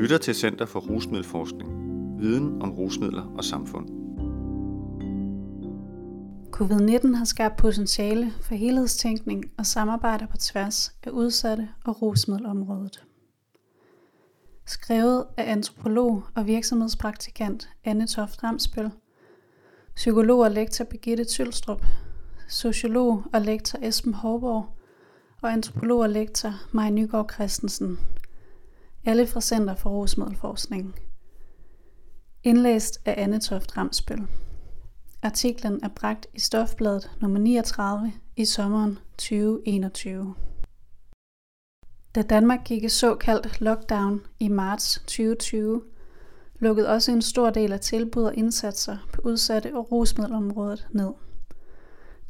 lytter til Center for Rusmiddelforskning. Viden om rusmidler og samfund. Covid-19 har skabt potentiale for helhedstænkning og samarbejde på tværs af udsatte og rusmiddelområdet. Skrevet af antropolog og virksomhedspraktikant Anne Toft Ramsbøl, psykolog og lektor Birgitte Tylstrup, sociolog og lektor Esben Hårborg og antropolog og lektor Maj Nygaard Christensen. Alle fra Center for Rusmiddelforskning. Indlæst af Anne Toft Ramsbøl. Artiklen er bragt i Stofbladet nummer 39 i sommeren 2021. Da Danmark gik i såkaldt lockdown i marts 2020, lukkede også en stor del af tilbud og indsatser på udsatte og rusmiddelområdet ned.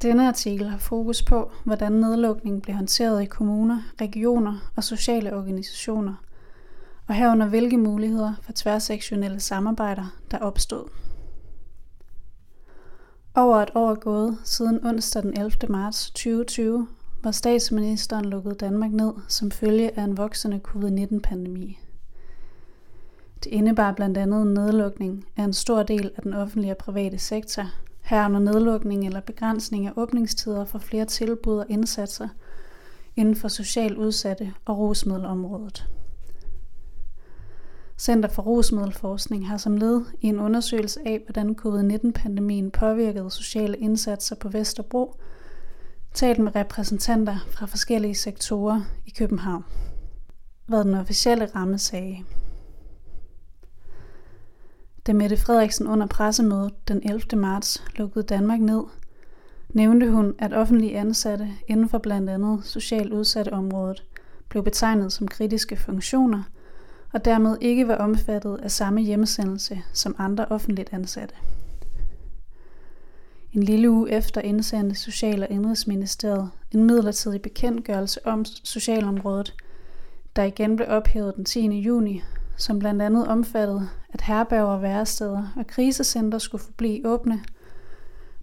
Denne artikel har fokus på, hvordan nedlukningen blev håndteret i kommuner, regioner og sociale organisationer, og herunder hvilke muligheder for tværsektionelle samarbejder, der opstod. Over et år er gået siden onsdag den 11. marts 2020, hvor statsministeren lukkede Danmark ned som følge af en voksende covid-19-pandemi. Det indebar blandt andet en nedlukning af en stor del af den offentlige og private sektor, herunder nedlukning eller begrænsning af åbningstider for flere tilbud og indsatser inden for socialt udsatte og rusmiddelområdet. Center for Rusmiddelforskning har som led i en undersøgelse af, hvordan covid-19-pandemien påvirkede sociale indsatser på Vesterbro, talt med repræsentanter fra forskellige sektorer i København. Hvad den officielle ramme sagde. Da Mette Frederiksen under pressemødet den 11. marts lukkede Danmark ned, nævnte hun, at offentlige ansatte inden for blandt andet socialt udsatte området blev betegnet som kritiske funktioner – og dermed ikke var omfattet af samme hjemsendelse som andre offentligt ansatte. En lille uge efter indsendte Social- og Indrigsministeriet en midlertidig bekendtgørelse om socialområdet, der igen blev ophævet den 10. juni, som blandt andet omfattede, at herberger, væresteder og krisecenter skulle forblive åbne,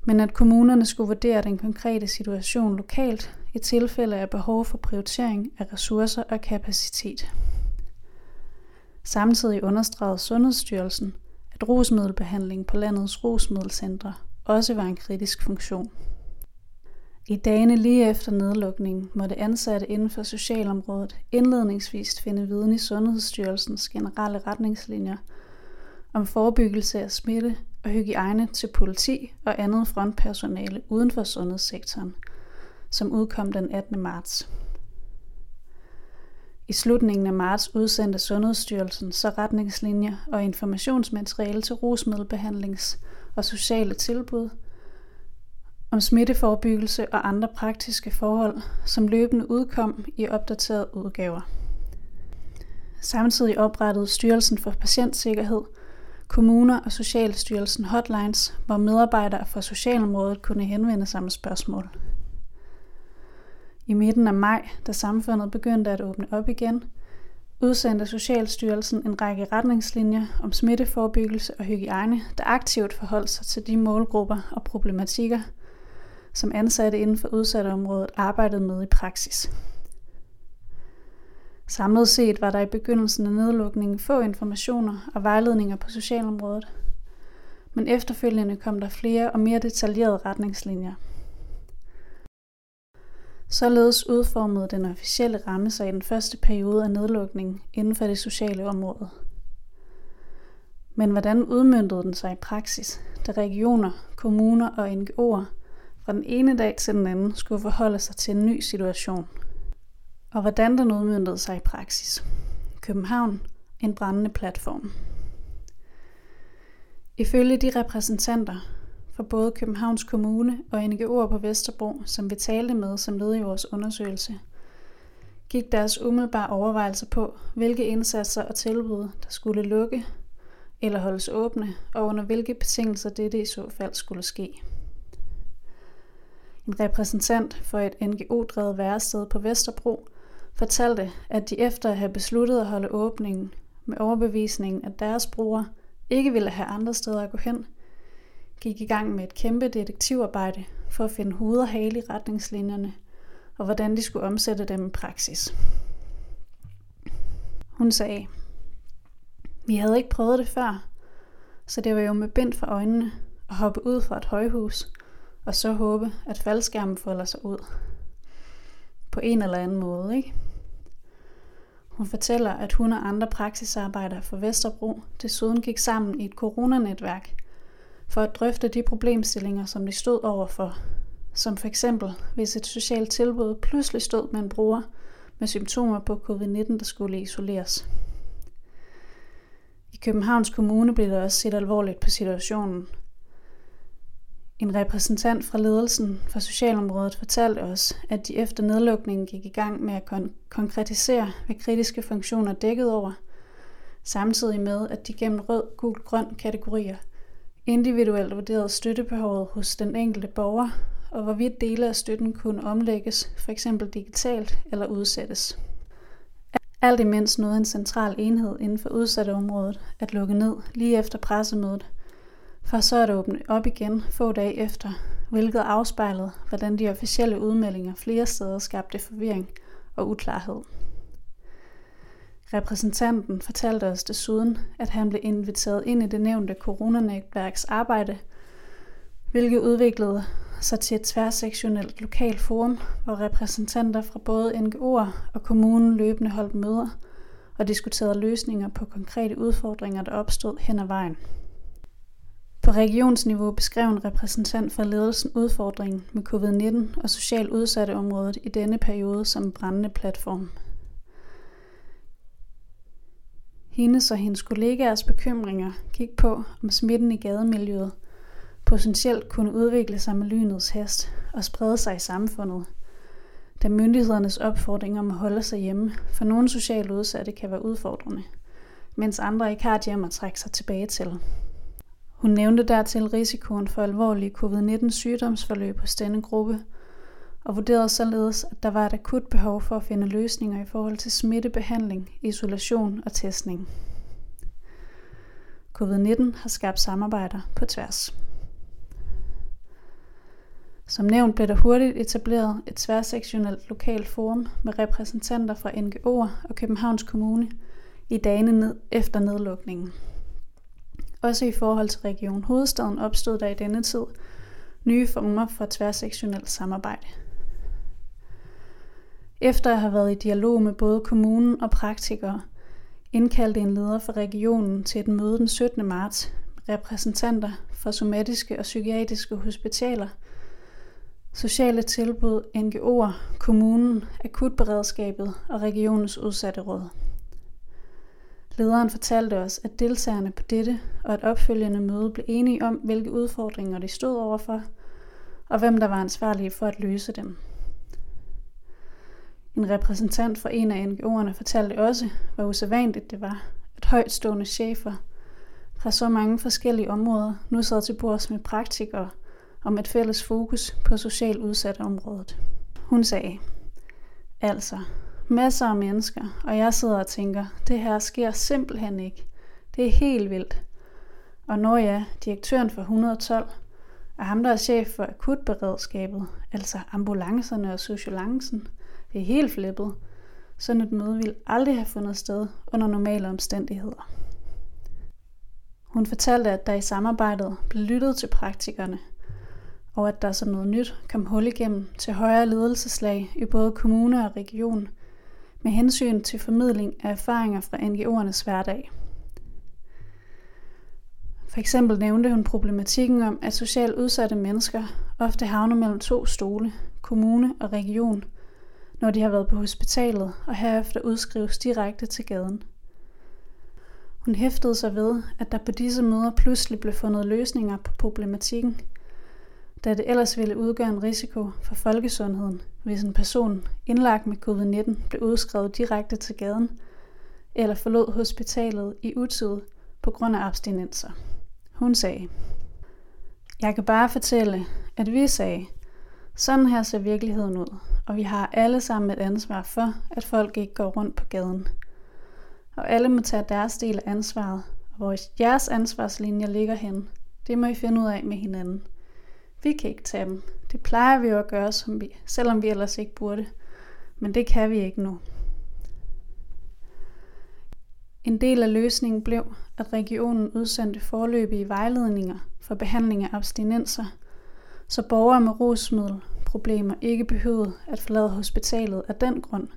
men at kommunerne skulle vurdere den konkrete situation lokalt i tilfælde af behov for prioritering af ressourcer og kapacitet. Samtidig understregede Sundhedsstyrelsen, at rusmiddelbehandling på landets rusmiddelcentre også var en kritisk funktion. I dagene lige efter nedlukningen måtte ansatte inden for socialområdet indledningsvis finde viden i Sundhedsstyrelsens generelle retningslinjer om forebyggelse af smitte og hygiejne til politi og andet frontpersonale uden for sundhedssektoren, som udkom den 18. marts. I slutningen af marts udsendte Sundhedsstyrelsen så retningslinjer og informationsmateriale til rusmiddelbehandlings- og sociale tilbud om smitteforebyggelse og andre praktiske forhold, som løbende udkom i opdaterede udgaver. Samtidig oprettede Styrelsen for Patientsikkerhed, kommuner og Socialstyrelsen hotlines, hvor medarbejdere fra socialområdet kunne henvende sig med spørgsmål. I midten af maj, da samfundet begyndte at åbne op igen, udsendte Socialstyrelsen en række retningslinjer om smitteforebyggelse og hygiejne, der aktivt forholdt sig til de målgrupper og problematikker, som ansatte inden for udsatteområdet arbejdede med i praksis. Samlet set var der i begyndelsen af nedlukningen få informationer og vejledninger på socialområdet, men efterfølgende kom der flere og mere detaljerede retningslinjer – Således udformede den officielle ramme sig i den første periode af nedlukningen inden for det sociale område. Men hvordan udmyndtede den sig i praksis, da regioner, kommuner og NGO'er fra den ene dag til den anden skulle forholde sig til en ny situation? Og hvordan den udmyndtede sig i praksis? København, en brændende platform. Ifølge de repræsentanter, fra både Københavns Kommune og NGO'er på Vesterbro, som vi talte med som led i vores undersøgelse, gik deres umiddelbare overvejelser på, hvilke indsatser og tilbud, der skulle lukke eller holdes åbne, og under hvilke betingelser dette i så fald skulle ske. En repræsentant for et NGO-drevet værested på Vesterbro fortalte, at de efter at have besluttet at holde åbningen med overbevisningen, at deres brugere ikke ville have andre steder at gå hen, gik i gang med et kæmpe detektivarbejde for at finde hoved og hale i retningslinjerne, og hvordan de skulle omsætte dem i praksis. Hun sagde, Vi havde ikke prøvet det før, så det var jo med bind for øjnene at hoppe ud fra et højhus, og så håbe, at faldskærmen folder sig ud. På en eller anden måde, ikke? Hun fortæller, at hun og andre praksisarbejdere fra Vesterbro desuden gik sammen i et coronanetværk for at drøfte de problemstillinger, som de stod overfor. Som for eksempel, hvis et socialt tilbud pludselig stod med en bruger med symptomer på covid-19, der skulle isoleres. I Københavns Kommune blev der også set alvorligt på situationen. En repræsentant fra ledelsen for socialområdet fortalte os, at de efter nedlukningen gik i gang med at kon- konkretisere, hvad kritiske funktioner dækkede over, samtidig med, at de gennem rød, gul, grøn kategorier individuelt vurderede støttebehovet hos den enkelte borger, og hvorvidt dele af støtten kunne omlægges, f.eks. digitalt eller udsættes. Alt imens nåede en central enhed inden for udsatte området at lukke ned lige efter pressemødet, for så at åbne op igen få dage efter, hvilket afspejlede, hvordan de officielle udmeldinger flere steder skabte forvirring og uklarhed. Repræsentanten fortalte os desuden, at han blev inviteret ind i det nævnte coronanetværks arbejde, hvilket udviklede sig til et tværsektionelt lokalt forum, hvor repræsentanter fra både NGO'er og kommunen løbende holdt møder og diskuterede løsninger på konkrete udfordringer, der opstod hen ad vejen. På regionsniveau beskrev en repræsentant for ledelsen udfordringen med covid-19 og social udsatte området i denne periode som brændende platform. Hendes og hendes kollegaers bekymringer gik på, om smitten i gademiljøet potentielt kunne udvikle sig med lynets hast og sprede sig i samfundet, da myndighedernes opfordring om at holde sig hjemme for nogle socialt udsatte kan være udfordrende, mens andre ikke har et hjem at trække sig tilbage til. Hun nævnte dertil risikoen for alvorlige covid-19 sygdomsforløb hos denne gruppe, og vurderede således, at der var et akut behov for at finde løsninger i forhold til smittebehandling, isolation og testning. Covid-19 har skabt samarbejder på tværs. Som nævnt blev der hurtigt etableret et tværsektionelt lokalt forum med repræsentanter fra NGO'er og Københavns Kommune i dagene ned efter nedlukningen. Også i forhold til Region Hovedstaden opstod der i denne tid nye former for tværsektionelt samarbejde. Efter at have været i dialog med både kommunen og praktikere, indkaldte en leder fra regionen til et møde den 17. marts med repræsentanter fra somatiske og psykiatriske hospitaler, sociale tilbud, NGO'er, kommunen, akutberedskabet og regionens udsatte råd. Lederen fortalte os, at deltagerne på dette og et opfølgende møde blev enige om, hvilke udfordringer de stod overfor, og hvem der var ansvarlige for at løse dem. En repræsentant for en af NGO'erne fortalte også, hvor usædvanligt det var, at højtstående chefer fra så mange forskellige områder nu sad til bords med praktikere om et fælles fokus på socialt udsatte området. Hun sagde, altså, masser af mennesker, og jeg sidder og tænker, det her sker simpelthen ikke. Det er helt vildt. Og når jeg, direktøren for 112, og ham, der er chef for akutberedskabet, altså ambulancerne og sociolancen, det er helt flippet. Sådan et møde ville aldrig have fundet sted under normale omstændigheder. Hun fortalte, at der i samarbejdet blev lyttet til praktikerne, og at der som noget nyt kom hul igennem til højere ledelseslag i både kommune og region, med hensyn til formidling af erfaringer fra NGO'ernes hverdag. For eksempel nævnte hun problematikken om, at socialt udsatte mennesker ofte havner mellem to stole, kommune og region – når de har været på hospitalet og herefter udskrives direkte til gaden. Hun hæftede sig ved, at der på disse møder pludselig blev fundet løsninger på problematikken, da det ellers ville udgøre en risiko for folkesundheden, hvis en person indlagt med covid-19 blev udskrevet direkte til gaden eller forlod hospitalet i utid på grund af abstinenser. Hun sagde, Jeg kan bare fortælle, at vi sagde, sådan her ser virkeligheden ud, og vi har alle sammen et ansvar for, at folk ikke går rundt på gaden. Og alle må tage deres del af ansvaret, og hvor jeres ansvarslinjer ligger hen, det må I finde ud af med hinanden. Vi kan ikke tage dem. Det plejer vi jo at gøre, som vi, selvom vi ellers ikke burde. Men det kan vi ikke nu. En del af løsningen blev, at regionen udsendte forløbige vejledninger for behandling af abstinenser, så borgere med problemer ikke behøvede at forlade hospitalet af den grund,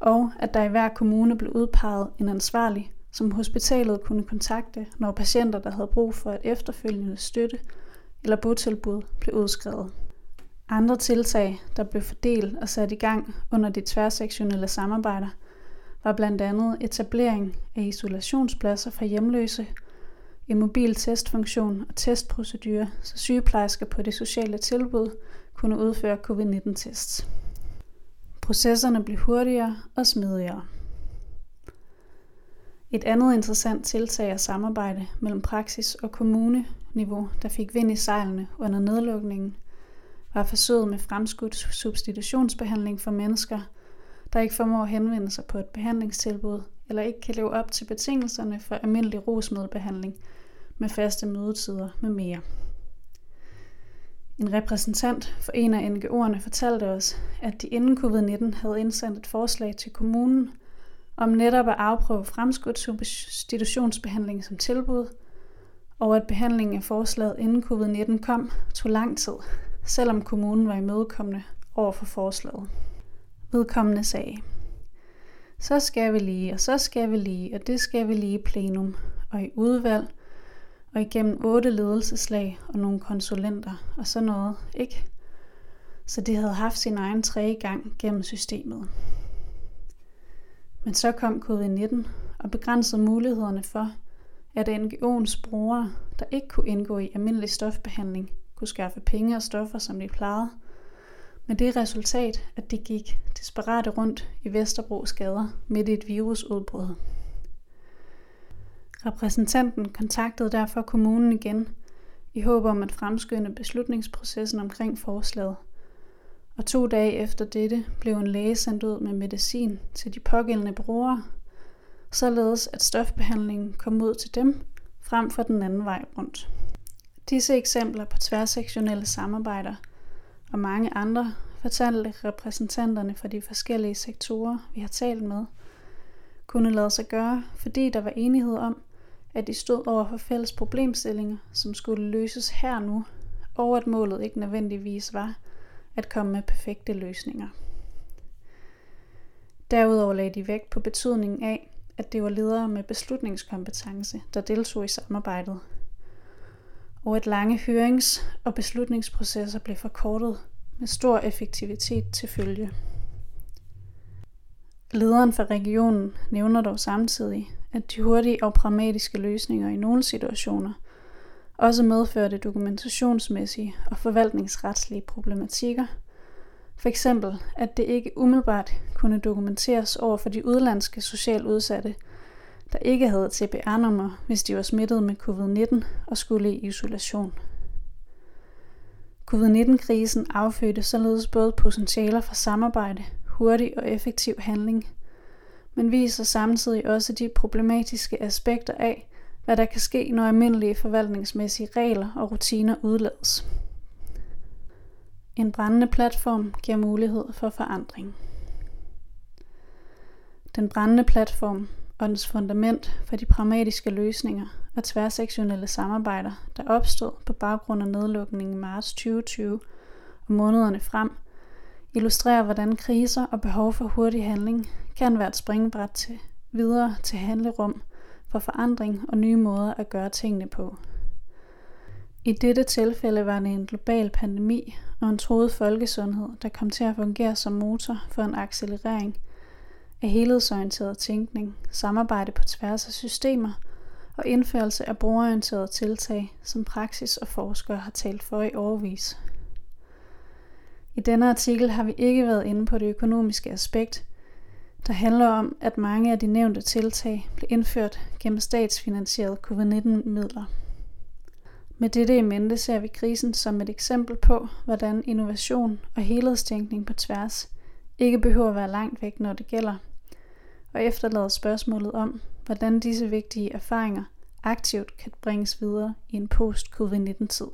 og at der i hver kommune blev udpeget en ansvarlig, som hospitalet kunne kontakte, når patienter, der havde brug for et efterfølgende støtte eller botilbud, blev udskrevet. Andre tiltag, der blev fordelt og sat i gang under de tværsektionelle samarbejder, var blandt andet etablering af isolationspladser for hjemløse, en mobil testfunktion og testprocedurer, så sygeplejersker på det sociale tilbud kunne udføre covid-19-tests. Processerne blev hurtigere og smidigere. Et andet interessant tiltag er samarbejde mellem praksis og kommuneniveau, der fik vind i sejlene under nedlukningen, var forsøget med fremskudt substitutionsbehandling for mennesker, der ikke formår at henvende sig på et behandlingstilbud eller ikke kan leve op til betingelserne for almindelig rusmiddelbehandling med faste mødetider med mere. En repræsentant for en af NGO'erne fortalte os, at de inden covid-19 havde indsendt et forslag til kommunen om netop at afprøve fremskudt substitutionsbehandling som tilbud, og at behandlingen af forslaget inden covid-19 kom tog lang tid, selvom kommunen var imødekommende over for forslaget. Vedkommende sagde, så skal vi lige, og så skal vi lige, og det skal vi lige i plenum, og i udvalg, og igennem otte ledelseslag og nogle konsulenter og sådan noget, ikke? Så det havde haft sin egen tredje gang gennem systemet. Men så kom covid-19 og begrænsede mulighederne for, at NGO'ens brugere, der ikke kunne indgå i almindelig stofbehandling, kunne skaffe penge og stoffer, som de plejede. Med det resultat, at de gik desperate rundt i Vesterbros gader midt i et virusudbrud. Repræsentanten kontaktede derfor kommunen igen i håb om at fremskynde beslutningsprocessen omkring forslaget. Og to dage efter dette blev en læge sendt ud med medicin til de pågældende brugere, således at stofbehandlingen kom ud til dem frem for den anden vej rundt. Disse eksempler på tværsektionelle samarbejder og mange andre fortalte repræsentanterne fra de forskellige sektorer, vi har talt med, kunne lade sig gøre, fordi der var enighed om, at de stod over for fælles problemstillinger, som skulle løses her nu, og at målet ikke nødvendigvis var at komme med perfekte løsninger. Derudover lagde de vægt på betydningen af, at det var ledere med beslutningskompetence, der deltog i samarbejdet, og at lange hørings- og beslutningsprocesser blev forkortet med stor effektivitet til følge. Lederen for regionen nævner dog samtidig, at de hurtige og pragmatiske løsninger i nogle situationer også medførte dokumentationsmæssige og forvaltningsretslige problematikker. For eksempel, at det ikke umiddelbart kunne dokumenteres over for de udlandske socialt udsatte, der ikke havde TBR-nummer, hvis de var smittet med covid-19 og skulle i isolation. Covid-19-krisen affødte således både potentialer for samarbejde, hurtig og effektiv handling, men viser samtidig også de problematiske aspekter af, hvad der kan ske, når almindelige forvaltningsmæssige regler og rutiner udlades. En brændende platform giver mulighed for forandring. Den brændende platform og dens fundament for de pragmatiske løsninger og tværsektionelle samarbejder, der opstod på baggrund af nedlukningen i marts 2020 og månederne frem, illustrerer, hvordan kriser og behov for hurtig handling kan være et springbræt til videre til handlerum for forandring og nye måder at gøre tingene på. I dette tilfælde var det en global pandemi og en troet folkesundhed, der kom til at fungere som motor for en accelerering af helhedsorienteret tænkning, samarbejde på tværs af systemer og indførelse af brugerorienterede tiltag, som praksis og forskere har talt for i overvis. I denne artikel har vi ikke været inde på det økonomiske aspekt, der handler om, at mange af de nævnte tiltag blev indført gennem statsfinansierede covid-19-midler. Med dette i mente ser vi krisen som et eksempel på, hvordan innovation og helhedstænkning på tværs ikke behøver at være langt væk, når det gælder, og efterlader spørgsmålet om, hvordan disse vigtige erfaringer aktivt kan bringes videre i en post-covid-19-tid.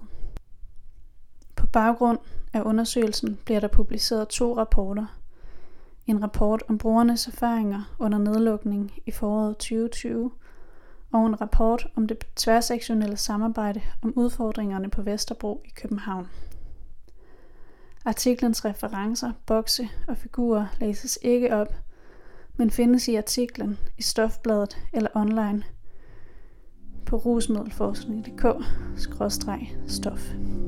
Baggrund af undersøgelsen bliver der publiceret to rapporter. en rapport om brugernes erfaringer under nedlukning i foråret 2020, og en rapport om det tværsektionelle samarbejde om udfordringerne på Vesterbro i København. Artiklens referencer, bokse og figurer læses ikke op, men findes i artiklen i Stofbladet eller online på rusmiddelforskning.dk-stof.